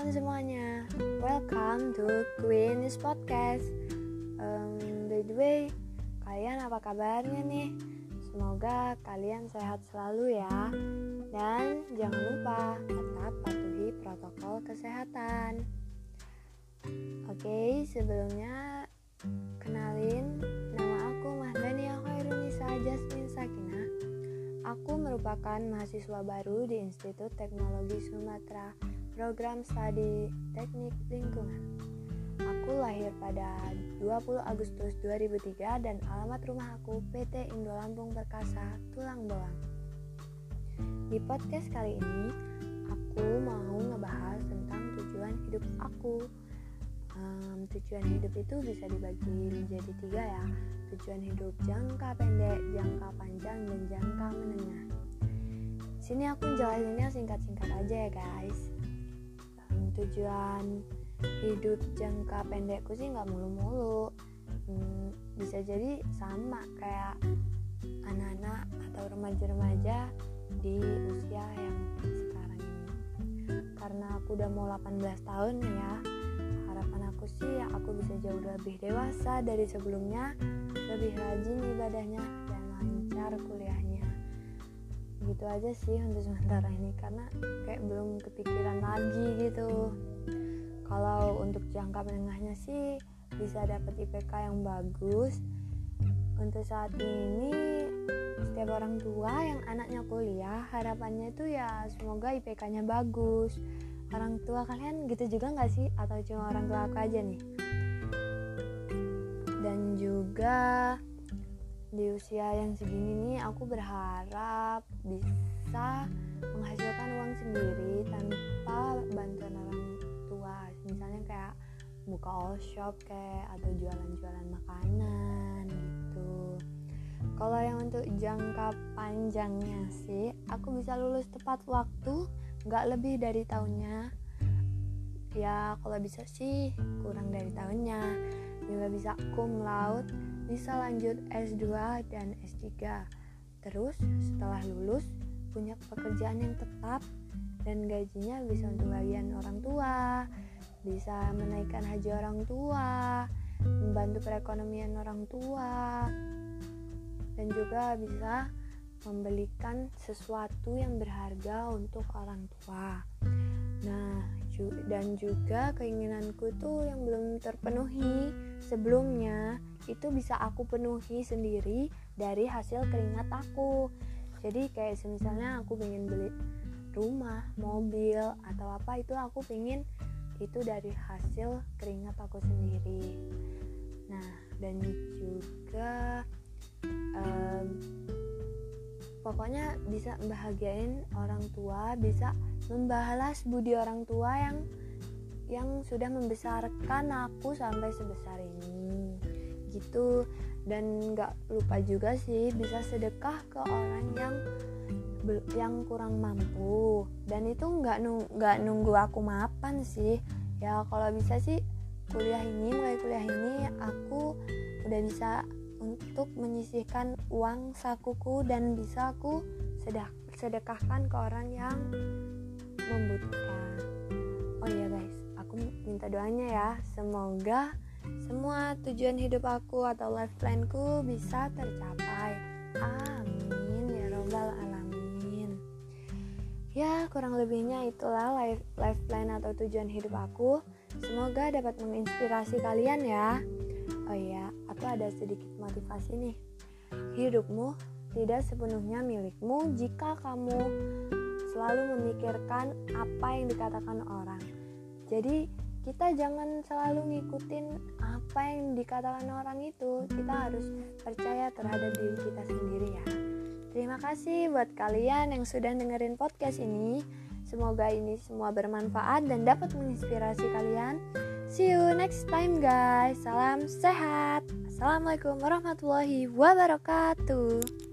teman-teman semuanya. Welcome to Queen Podcast. Um, By the way, kalian apa kabarnya nih? Semoga kalian sehat selalu ya. Dan jangan lupa tetap patuhi protokol kesehatan. Oke, okay, sebelumnya kenalin Nama aku Mahdania Khairunisa Jasmine Sakina. Aku merupakan mahasiswa baru di Institut Teknologi Sumatera program studi Teknik Lingkungan. Aku lahir pada 20 Agustus 2003 dan alamat rumah aku PT Indo Lampung Perkasa, Tulang Bawang. Di podcast kali ini, aku mau ngebahas tentang tujuan hidup aku. Um, tujuan hidup itu bisa dibagi menjadi tiga ya. Tujuan hidup jangka pendek, jangka panjang, dan jangka menengah. Sini aku jelasinnya singkat-singkat aja ya guys. Tujuan hidup jangka pendekku sih nggak mulu-mulu. Hmm, bisa jadi sama kayak anak-anak atau remaja-remaja di usia yang sekarang ini. Karena aku udah mau 18 tahun ya harapan aku sih ya aku bisa jauh lebih dewasa dari sebelumnya lebih rajin ibadahnya dan lancar kuliahnya gitu aja sih untuk sementara ini karena kayak belum kepikiran lagi gitu. Kalau untuk jangka menengahnya sih bisa dapat IPK yang bagus. Untuk saat ini setiap orang tua yang anaknya kuliah harapannya itu ya semoga IPK-nya bagus. Orang tua kalian gitu juga nggak sih? Atau cuma orang tua aku aja nih? Dan juga di usia yang segini nih aku berharap bisa menghasilkan uang sendiri tanpa bantuan orang misalnya kayak buka all shop kayak atau jualan-jualan makanan gitu. Kalau yang untuk jangka panjangnya sih aku bisa lulus tepat waktu nggak lebih dari tahunnya. Ya kalau bisa sih kurang dari tahunnya. Juga bisa cum laude bisa lanjut S2 dan S3 terus setelah lulus punya pekerjaan yang tetap dan gajinya bisa untuk bagian orang tua bisa menaikkan haji orang tua, membantu perekonomian orang tua, dan juga bisa membelikan sesuatu yang berharga untuk orang tua. Nah, dan juga keinginanku tuh yang belum terpenuhi sebelumnya itu bisa aku penuhi sendiri dari hasil keringat aku. Jadi kayak misalnya aku pengen beli rumah, mobil atau apa itu aku pengen itu dari hasil keringat aku sendiri nah dan juga um, pokoknya bisa membahagiain orang tua bisa membalas budi orang tua yang yang sudah membesarkan aku sampai sebesar ini gitu. Dan nggak lupa juga sih bisa sedekah ke orang yang yang kurang mampu. Dan itu nggak nggak nunggu aku mapan sih. Ya kalau bisa sih kuliah ini mulai kuliah ini aku udah bisa untuk menyisihkan uang sakuku dan bisa aku sedekahkan ke orang yang membutuhkan. Oh iya guys aku minta doanya ya. Semoga semua tujuan hidup aku atau life planku bisa tercapai. Amin. Ya robbal alamin. Ya kurang lebihnya itulah life, life plan atau tujuan hidup aku. Semoga dapat menginspirasi kalian ya. Oh iya aku ada sedikit motivasi nih. Hidupmu tidak sepenuhnya milikmu jika kamu selalu memikirkan apa yang dikatakan orang. Jadi kita jangan selalu ngikutin apa yang dikatakan orang itu kita harus percaya terhadap diri kita sendiri ya Terima kasih buat kalian yang sudah dengerin podcast ini. Semoga ini semua bermanfaat dan dapat menginspirasi kalian. See you next time guys. Salam sehat. Assalamualaikum warahmatullahi wabarakatuh.